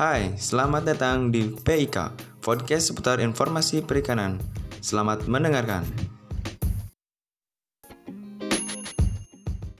Hai, selamat datang di PIK, podcast seputar informasi perikanan. Selamat mendengarkan.